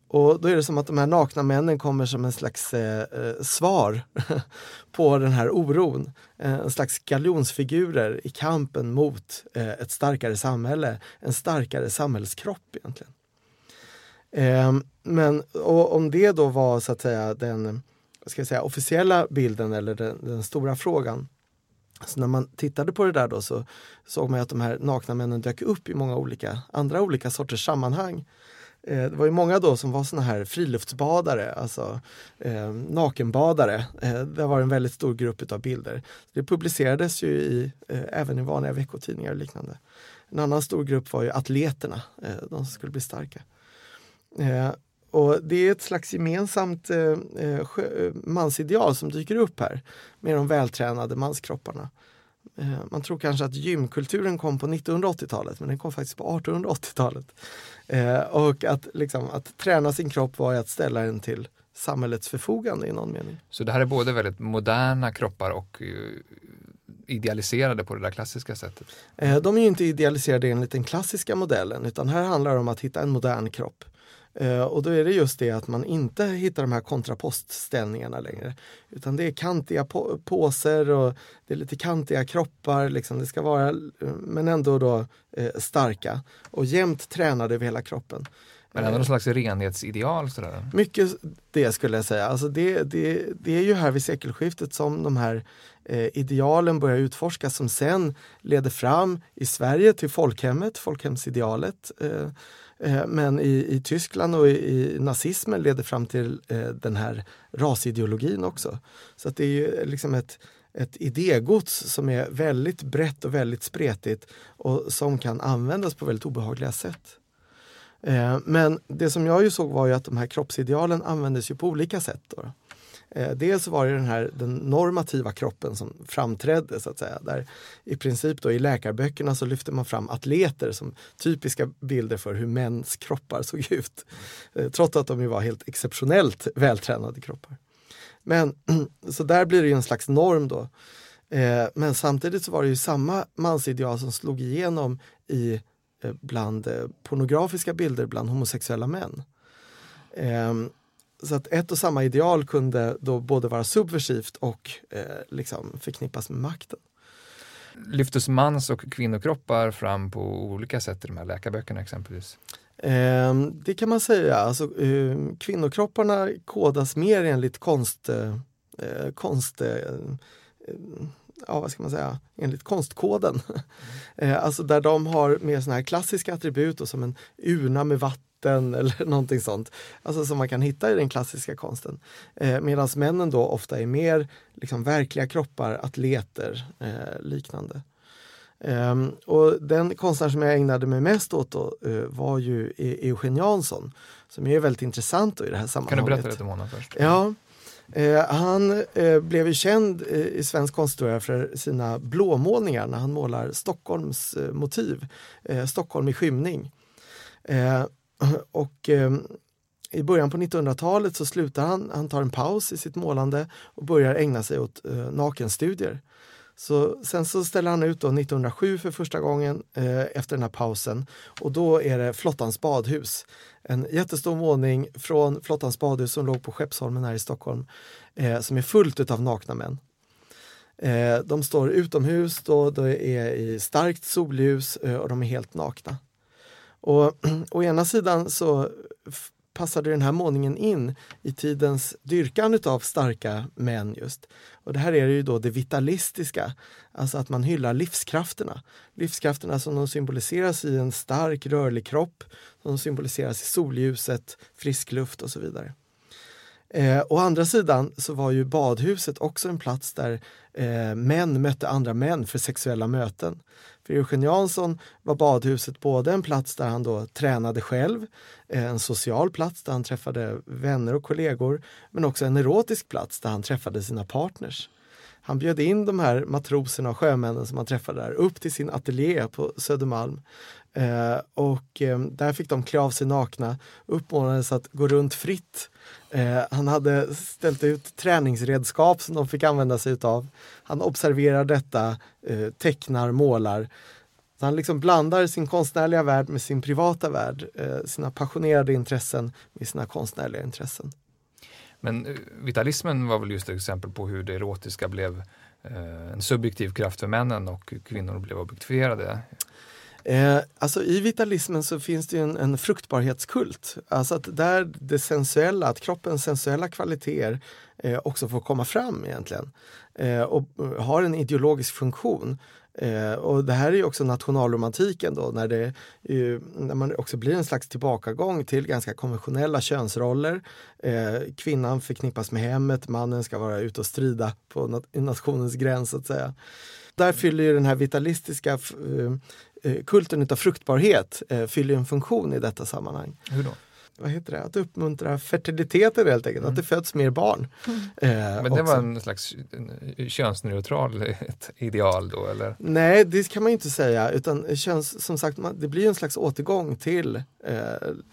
Och då är det som att de här nakna männen kommer som en slags eh, eh svar på den här oron. Eh, en slags galjonsfigurer i kampen mot eh, ett starkare samhälle, en starkare samhällskropp egentligen. Eh, men och om det då var så att säga den ska jag säga, officiella bilden eller den, den stora frågan så när man tittade på det där då så såg man att de här nakna männen dök upp i många olika andra olika sorters sammanhang. Eh, det var ju många då som var såna här friluftsbadare, alltså eh, nakenbadare. Eh, det var en väldigt stor grupp utav bilder. Det publicerades ju i, eh, även i vanliga veckotidningar och liknande. En annan stor grupp var ju atleterna, eh, de som skulle bli starka. Eh, och det är ett slags gemensamt eh, eh sjö- eh, mansideal som dyker upp här med de vältränade manskropparna. Eh, man tror kanske att gymkulturen kom på 1980-talet men den kom faktiskt på 1880-talet. Eh, och att, liksom, att träna sin kropp var att ställa den till samhällets förfogande i någon mening.
Så det här är både väldigt moderna kroppar och eh, idealiserade på det där klassiska sättet.
Eh, de är inte idealiserade enligt den klassiska modellen utan här handlar det om att hitta en modern kropp. Eh, och då är det just det att man inte hittar de här kontrapostställningarna längre. Utan det är kantiga på- påser och det är lite kantiga kroppar. Liksom. Det ska vara, eh, men ändå då eh, starka och jämnt tränade över hela kroppen.
Men ändå någon slags renhetsideal. Sådär.
Mycket det skulle jag säga. Alltså det, det, det är ju här vid sekelskiftet som de här eh, idealen börjar utforskas som sen leder fram i Sverige till folkhemmet, folkhemsidealet. Eh, eh, Eh, men i, i Tyskland och i, i nazismen leder fram till eh, den här rasideologin också. Så att det är ju eh, liksom ett, ett idégods som är väldigt brett och väldigt spretigt och som kan användas på väldigt obehagliga sätt. Eh, Men det som jag ju såg var ju att de här kroppsidealen användes ju på olika sätt. Då. Eh, Dels var det den här den normativa kroppen som framträdde så att säga. Där I princip då i läkarböckerna så lyfte man fram atleter som typiska bilder för hur mäns kroppar såg ut. Eh, Trots att de ju var helt exceptionellt vältränade kroppar. Men så där blir det ju en slags norm då. Eh, Men samtidigt så var det ju samma mansideal som slog igenom i eh, bland eh, pornografiska bilder bland homosexuella män. Ehm, så att ett och samma ideal kunde då både vara subversivt och eh, liksom förknippas med makten.
Lyftes mans och kvinnokroppar fram på olika sätt i de här läkarböckerna exempelvis?
Ehm, det kan man säga. Alltså, eh, kvinnokropparna kodas mer enligt konst, eh, eh, konst eh, eh, ja, vad ska man säga, enligt konstkoden. Eh, alltså där de har mer såna här klassiska attribut och som en urna med vatten eller någonting sånt. Alltså som man kan hitta i den klassiska konsten. Eh, Medan männen då ofta är mer liksom, verkliga kroppar, atleter, eh, liknande. Ehm, och den konstnär som jag ägnade mig mest åt då, eh, var ju E- Eugen Jansson som är väldigt intressant i det här
Kan
sammanhanget.
du berätta lite om honom först?
Ja, eh, han eh, blev ju känd eh, i svensk konsthistoria för sina blåmålningar när han målar Stockholms eh, motiv, eh, Stockholm i skymning. Eh, och eh, i början på 1900-talet så slutar han, han tar en paus i sitt målande och börjar ägna sig åt eh, nakenstudier. Så sen så ställer han ut då 1907 för första gången eh, efter den här pausen och då är det Flottans badhus. En jättestor våning från Flottans badhus som låg på Skeppsholmen här i Stockholm eh, som är fullt av nakna män. Eh, de står utomhus, då, det är i starkt solljus eh, och de är helt nakna. Och å ena sidan så passade den här målningen in i tidens dyrkan av starka män just. Och det här är ju då det vitalistiska, alltså att man hyllar livskrafterna. Livskrafterna som de symboliseras i en stark rörlig kropp, som de symboliseras i solljuset, frisk luft och så vidare. Eh, å andra sidan så var ju badhuset också en plats där eh, män mötte andra män för sexuella möten. För Eugen Jansson var badhuset både en plats där han då tränade själv, eh, en social plats där han träffade vänner och kollegor, men också en erotisk plats där han träffade sina partners. Han bjöd in de här matroserna och sjömännen som han träffade där upp till sin ateljé på Södermalm. Eh, och eh, där fick de klä av sig nakna, uppmanades att gå runt fritt. Eh, han hade ställt ut träningsredskap som de fick använda sig utav. Han observerar detta, eh, tecknar, målar. Så han liksom blandar sin konstnärliga värld med sin privata värld, eh, sina passionerade intressen med sina konstnärliga intressen.
Men eh, vitalismen var väl just ett exempel på hur det erotiska blev eh, en subjektiv kraft för männen och kvinnor blev objektifierade.
Eh, alltså I vitalismen så finns det en, en fruktbarhetskult. Alltså att där det sensuella, att kroppens sensuella kvaliteter eh, också får komma fram egentligen. Eh, och eh, har en ideologisk funktion. Eh, och det här är ju också nationalromantiken då när, det, ju, när man också blir en slags tillbakagång till ganska konventionella könsroller. Eh, kvinnan förknippas med hemmet, mannen ska vara ute och strida på nat nationens gräns så att säga. Där fyller ju den här vitalistiska eh, kulten av fruktbarhet eh, fyller en funktion i detta sammanhang.
Hur då?
vad heter det, att uppmuntra fertiliteten helt enkelt, mm. att det föds mer barn. Mm.
Eh, Men det var en slags könsneutral ideal då eller?
Nej, det kan man inte säga utan köns, som sagt, man, det blir en slags återgång till eh,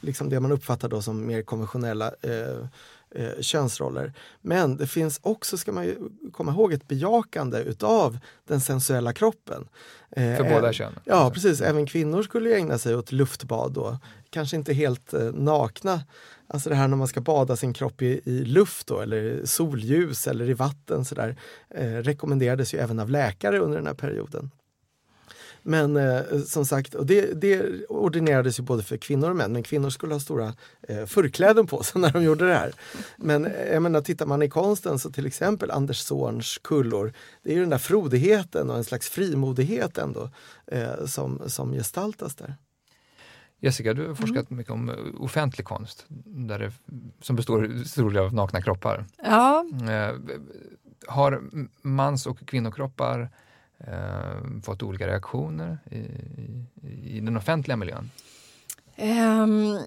liksom det man uppfattar då som mer konventionella eh, eh, könsroller. Men det finns också, ska man komma ihåg, ett bejakande utav den sensuella kroppen.
Eh, För båda könen?
Ja, precis. Även kvinnor skulle ägna sig åt luftbad då. Kanske inte helt eh, nakna. Alltså det här när man ska bada sin kropp i, i luft då, eller solljus eller i vatten sådär. Eh, rekommenderades ju även av läkare under den här perioden. Men eh, som sagt, och det, det ordinerades ju både för kvinnor och män, men kvinnor skulle ha stora eh, förkläden på sig när de gjorde det här. Men eh, jag menar, tittar man i konsten så till exempel Anders Zorns kullor, det är ju den där frodigheten och en slags frimodighet ändå eh, som, som gestaltas där.
Jessica, du har forskat mm. mycket om eh, offentlig konst där det, som består stor av nakna kroppar.
Ja.
Eh, har mans och kvinnokroppar eh, fått olika reaktioner i, i, i den offentliga miljön?
Um,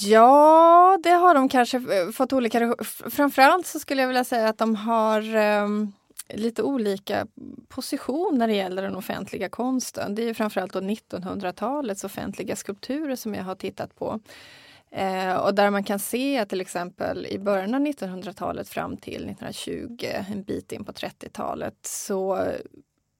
ja, det har de kanske fått olika Framförallt så skulle jag vilja säga att de har um, lite olika position när det gäller den offentliga konsten. Det är framförallt 1900-talets offentliga skulpturer som jag har tittat på. Eh, och där man kan se att till exempel i början av 1900-talet fram till 1920, en bit in på 30-talet, så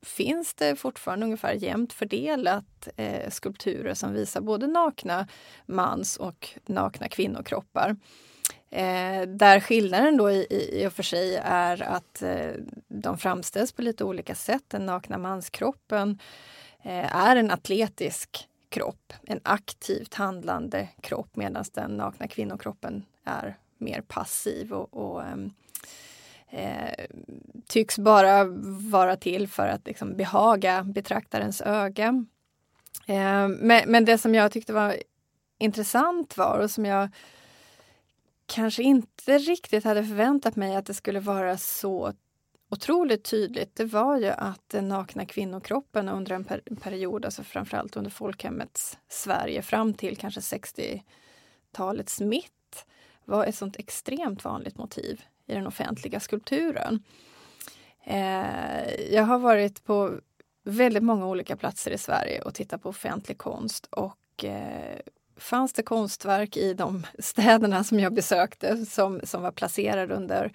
finns det fortfarande ungefär jämnt fördelat eh, skulpturer som visar både nakna mans och nakna kvinnokroppar. Eh, där skillnaden då i, i, i och för sig är att eh, de framställs på lite olika sätt. Den nakna manskroppen eh, är en atletisk kropp, en aktivt handlande kropp medan den nakna kvinnokroppen är mer passiv och, och ehm, eh, tycks bara vara till för att liksom behaga betraktarens öga. Eh, men, men det som jag tyckte var intressant var och som jag kanske inte riktigt hade förväntat mig att det skulle vara så otroligt tydligt, det var ju att den nakna kvinnokroppen under en per period, alltså framförallt under folkhemmets Sverige fram till kanske 60-talets mitt, var ett sånt extremt vanligt motiv i den offentliga skulpturen. Eh, jag har varit på väldigt många olika platser i Sverige och tittat på offentlig konst och eh, fanns det konstverk i de städerna som jag besökte som, som var placerade under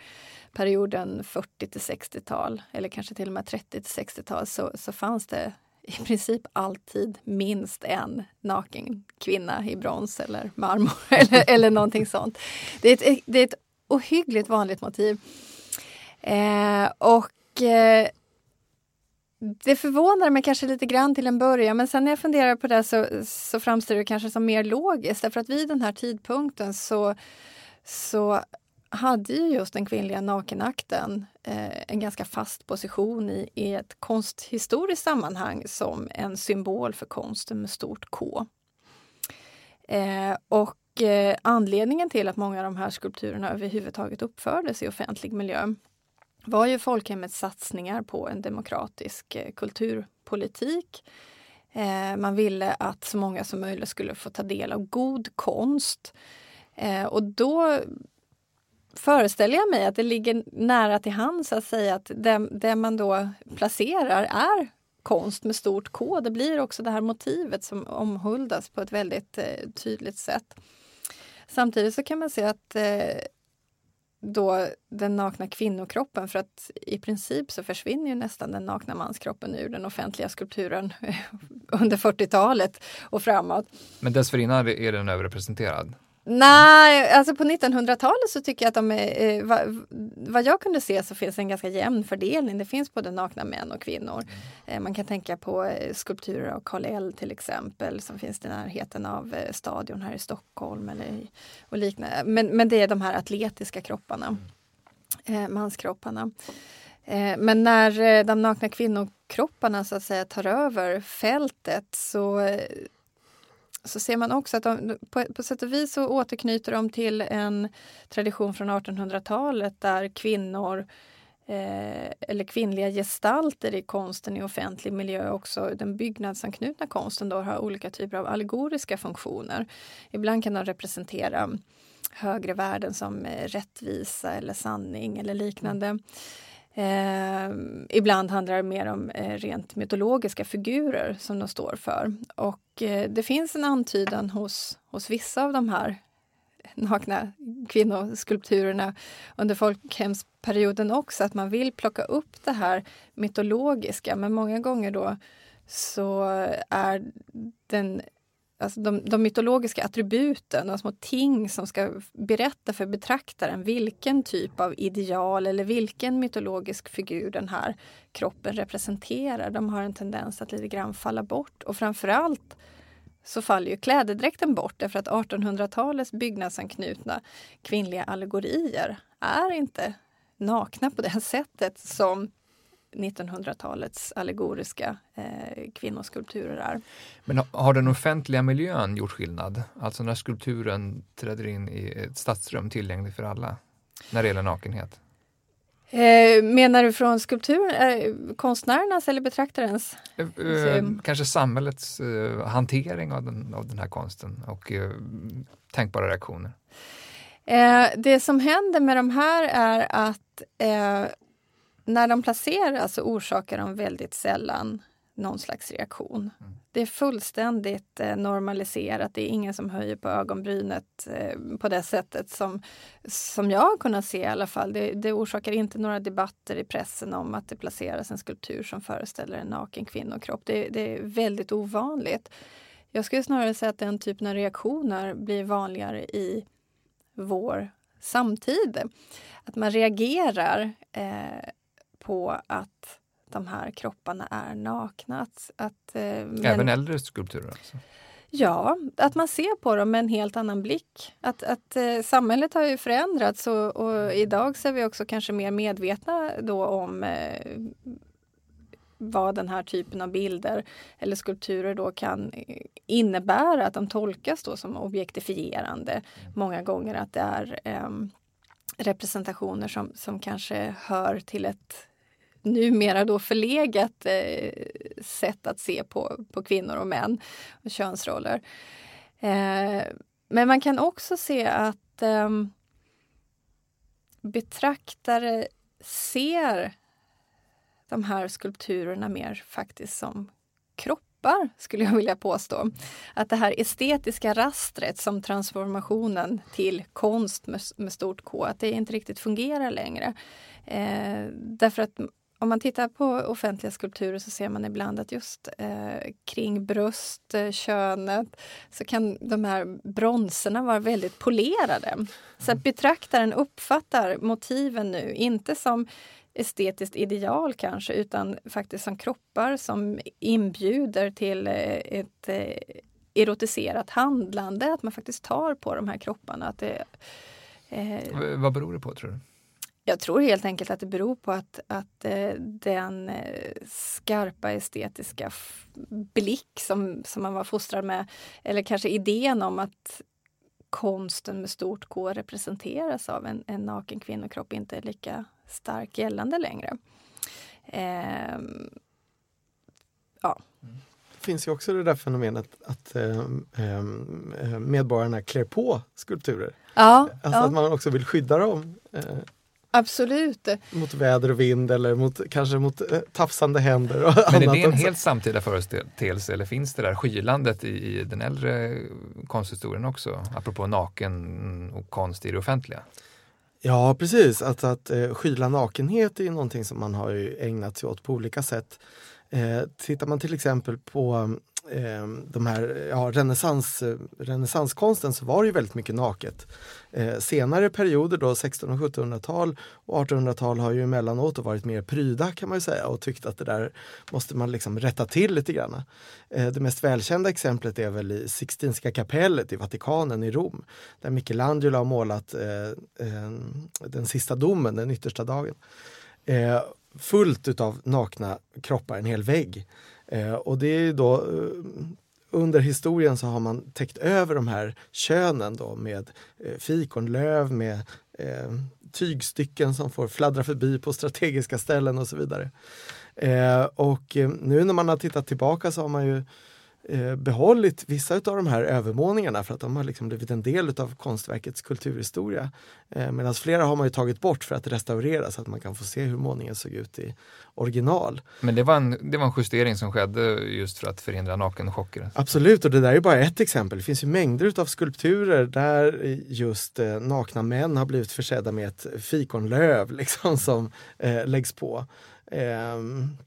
perioden 40 till 60-tal eller kanske till och med 30 till 60-tal så, så fanns det i princip alltid minst en naken kvinna i brons eller marmor eller, eller någonting sånt. Det är ett, det är ett ohyggligt vanligt motiv. Eh, och eh, det förvånar mig kanske lite grann till en början men sen när jag funderar på det så, så framstår det kanske som mer logiskt därför att vid den här tidpunkten så, så hade ju just den kvinnliga nakenakten eh, en ganska fast position i, i ett konsthistoriskt sammanhang som en symbol för konsten med stort K. Eh, och eh, anledningen till att många av de här skulpturerna överhuvudtaget uppfördes i offentlig miljö var ju folkhemmets satsningar på en demokratisk eh, kulturpolitik. Eh, man ville att så många som möjligt skulle få ta del av god konst. Eh, och då föreställer jag mig att det ligger nära till hands att säga att det, det man då placerar är konst med stort K. Det blir också det här motivet som omhuldas på ett väldigt eh, tydligt sätt. Samtidigt så kan man se att eh, då den nakna kvinnokroppen, för att i princip så försvinner ju nästan den nakna manskroppen ur den offentliga skulpturen under 40-talet och framåt.
Men dessförinnan är den överrepresenterad?
Nej, alltså på 1900-talet så tycker jag att de är, eh, vad, vad, jag kunde se så finns en ganska jämn fördelning. Det finns både nakna män och kvinnor. Eh, man kan tänka på eh, skulpturer av Karl L till exempel som finns i närheten av eh, stadion här i Stockholm eller, och liknande. Men, men det är de här atletiska kropparna, eh, manskropparna. Eh, men när eh, de nakna kvinnokropparna så att säga tar över fältet så eh, så ser man också att de, på, på sätt och vis så återknyter de till en tradition från 1800-talet där kvinnor eh, eller kvinnliga gestalter i konsten i offentlig miljö, också den byggnadsanknutna konsten, då har olika typer av allegoriska funktioner. Ibland kan de representera högre värden som eh, rättvisa eller sanning eller liknande. Eh, ibland handlar det mer om eh, rent mytologiska figurer som de står för. Och eh, det finns en antydan hos, hos vissa av de här nakna kvinnoskulpturerna under folkhemsperioden också, att man vill plocka upp det här mytologiska, men många gånger då så är den alltså de, de mytologiska attributen, de små ting som ska berätta för betraktaren vilken typ av ideal eller vilken mytologisk figur den här kroppen representerar. De har en tendens att lite grann falla bort och framförallt så faller ju klädedräkten bort därför att 1800-talets byggnadsanknutna kvinnliga allegorier är inte nakna på det sättet som 1900-talets allegoriska eh, kvinnoskulpturer är.
Men har den offentliga miljön gjort skillnad? Alltså när skulpturen träder in i ett stadsrum tillgängligt för alla? När det gäller nakenhet?
Eh, menar du från skulpturen, eh, konstnärernas eller betraktarens?
Eh, eh kanske samhällets eh, hantering av den, av den här konsten och eh, tänkbara reaktioner?
det som händer med de här är att när de placeras så orsakar de väldigt sällan någon slags reaktion. Mm. Det är fullständigt eh, normaliserat. Det är ingen som höjer på ögonbrynet eh, på det sättet som, som jag har kunnat se i alla fall. Det, det orsakar inte några debatter i pressen om att det placeras en skulptur som föreställer en naken kvinnokropp. Det, det är väldigt ovanligt. Jag skulle snarare säga att den typen av reaktioner blir vanligare i vår samtid. Att man reagerar eh, på att de här kropparna är nakna. Att, att,
eh, Även äldre skulpturer? Alltså.
Ja, att man ser på dem med en helt annan blick. Att, att eh, samhället har ju förändrats och, och, idag så är vi också kanske mer medvetna då om eh, vad den här typen av bilder eller skulpturer då kan innebära. Att de tolkas då som objektifierande många gånger. Att det är eh, representationer som, som kanske hör till ett numera då förlegat eh, sätt att se på, på kvinnor och män och könsroller. Eh, men man kan också se att eh, betraktare ser de här skulpturerna mer faktiskt som kroppar skulle jag vilja påstå. Att det här estetiska rastret som transformationen till konst med, med stort K, att det inte riktigt fungerar längre. Eh, därför att om man tittar på offentliga skulpturer så ser man ibland att just eh, kring bröst, eh, könet, så kan de här bronserna vara väldigt polerade. Så att betraktaren uppfattar motiven nu inte som estetiskt ideal kanske, utan faktiskt som kroppar som inbjuder till eh, ett eh, erotiserat handlande, att man faktiskt tar på de här kropparna. Att det,
eh, Vad beror det på tror du?
Jag tror helt enkelt att det beror på att, att eh, den eh, skarpa estetiska blick som, som man var fostrad med, eller kanske idén om att konsten med stort K representeras av en, en naken kvinnokropp inte är lika stark gällande längre. Eh,
ja. Det finns ju också det där fenomenet att eh, eh, medborgarna klär på skulpturer.
Ja,
alltså
ja.
att man också vill skydda dem.
Absolut.
Mot väder och vind eller mot, kanske mot eh, tafsande händer. Och
Men är
det
en
också.
helt samtida företeelse eller finns det där skylandet i, i den äldre konsthistorien också? Apropå naken och konst i det offentliga.
Ja precis, att, att eh, skyla nakenhet är någonting som man har ägnat sig åt på olika sätt. Eh, tittar man till exempel på eh, de här, ja, renässans, renässanskonsten så var det ju väldigt mycket naket. Eh, senare perioder då, 1600 och 1700-tal och 1800-tal har ju emellanåt varit mer pryda kan man ju säga och tyckt att det där måste man liksom rätta till lite grann. Eh, det mest välkända exemplet är väl i Sixtinska kapellet i Vatikanen i Rom där Michelangelo har målat eh, ehm, den sista domen, den yttersta dagen. Eh, fullt utav nakna kroppar, en hel vägg. Eh, och det är då eh, under historien så har man täckt över de här könen då med eh, fikonlöv, med eh, tygstycken som får fladdra förbi på strategiska ställen och så vidare. Eh, och eh, nu när man har tittat tillbaka så har man ju eh, behållit vissa av de här övermåningarna för att de har liksom blivit en del av konstverkets kulturhistoria. Eh, Medan flera har man ju tagit bort för att restaurera så att man kan få se hur målningen såg ut i original.
Men det var en, det var en justering som skedde just för att förhindra nakenchocker?
Absolut, och det där är bara ett exempel. Det finns ju mängder av skulpturer där just eh, nakna män har blivit försedda med ett fikonlöv liksom, som eh, läggs på. Ehm,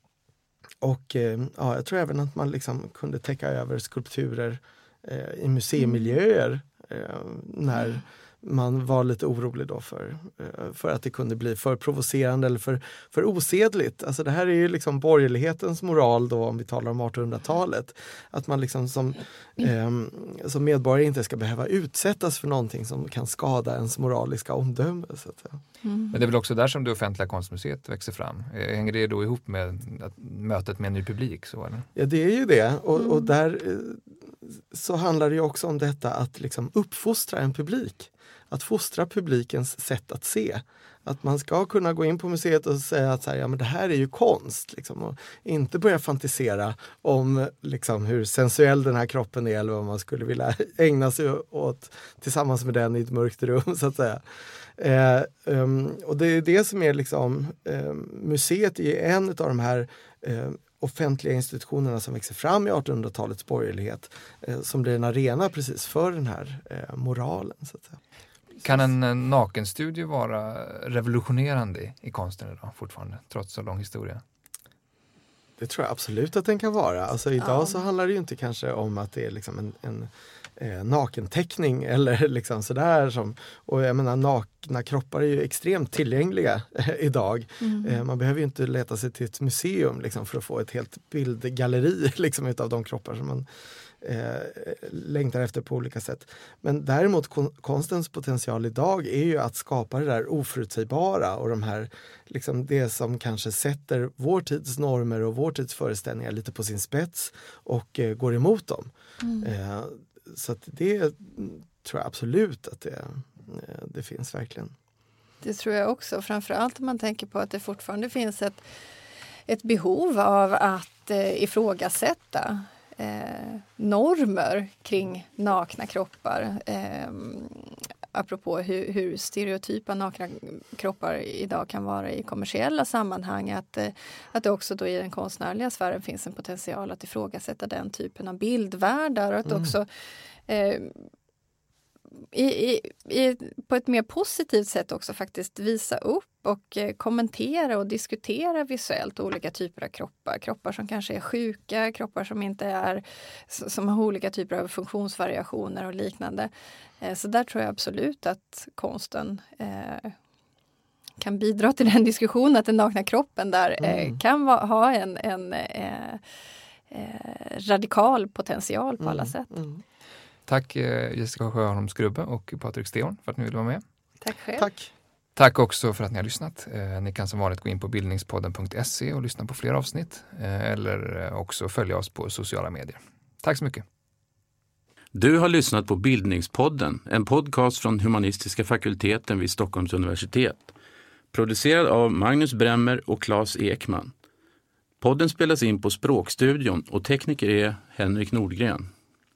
och eh, ja, jag tror även att man liksom kunde täcka över skulpturer eh, i museimiljöer eh, när mm man var lite orolig då för, eh, för att det kunde bli för provocerande eller för, för osedligt. Alltså det här är ju liksom borgerlighetens moral då om vi talar om 1800-talet. Att man liksom som, eh, som medborgare inte ska behöva utsättas för någonting som kan skada ens moraliska omdöme. Så att, ja.
mm. Men det är väl också där som det offentliga konstmuseet växer fram? Eh, hänger det då ihop med mötet med en ny publik? Så, eller?
Ja det är ju det och, och där eh, så handlar det också om detta att liksom uppfostra en publik att fostra publikens sätt att se. Att man ska kunna gå in på museet och säga att så här, ja, men det här är ju konst. Liksom, och inte börja fantisera om liksom, hur sensuell den här kroppen är eller vad man skulle vilja ägna sig åt tillsammans med den i ett mörkt rum. så att säga. Eh, um, och det är det som är liksom, eh, museet är en av de här eh, offentliga institutionerna som växer fram i 1800-talets borgerlighet eh, som blir en arena precis för den här eh, moralen. Så att säga.
Kan en nakenstudio vara revolutionerande i konsten idag fortfarande, trots så lång historia?
Det tror jag absolut att den kan vara. Alltså idag ja. så handlar det ju inte kanske om att det är liksom en, en eh, nakenteckning eller liksom sådär. Som, och jag menar nakna kroppar är ju extremt tillgängliga eh, idag. Mm. Eh, man behöver ju inte leta sig till ett museum liksom, för att få ett helt bildgalleri liksom, utav de kroppar som man eh, längtar efter på olika sätt. Men däremot kon konstens potential idag är ju att skapa det där oförutsägbara och de här, liksom det som kanske sätter vår tids normer och vår tids föreställningar lite på sin spets och eh, går emot dem. Mm. Eh, så det tror jag absolut att det, eh, det finns verkligen.
Det tror jag också, framförallt om man tänker på att det fortfarande finns ett, ett behov av att eh, ifrågasätta eh, normer kring nakna kroppar. Eh, apropå hur, hur stereotypa nakna kroppar idag kan vara i kommersiella sammanhang, att, eh, att det också då i den konstnärliga sfären finns en potential att ifrågasätta den typen av bildvärldar och att mm. också eh, i, i, i, på ett mer positivt sätt också faktiskt visa upp och eh, kommentera och diskutera visuellt olika typer av kroppar. Kroppar som kanske är sjuka, kroppar som inte är som har olika typer av funktionsvariationer och liknande. Eh, så där tror jag absolut att konsten eh, kan bidra till den diskussionen, att den nakna kroppen där eh, mm. kan va, ha en, en eh, eh, radikal potential på alla mm. sätt. Mm.
Tack eh, Jessica Sjöholm Skrubbe och Patrik Steorn för att ni ville vara med.
Tack själv.
Tack.
Tack också för att ni har lyssnat. Eh, ni kan som vanligt gå in på bildningspodden.se och lyssna på fler avsnitt eh, eller också följa oss på sociala medier. Tack så mycket.
Du har lyssnat på Bildningspodden, en podcast från humanistiska fakulteten vid Stockholms universitet. Producerad av Magnus Bremmer och Claes Ekman. Podden spelas in på Språkstudion och tekniker är Henrik Nordgren.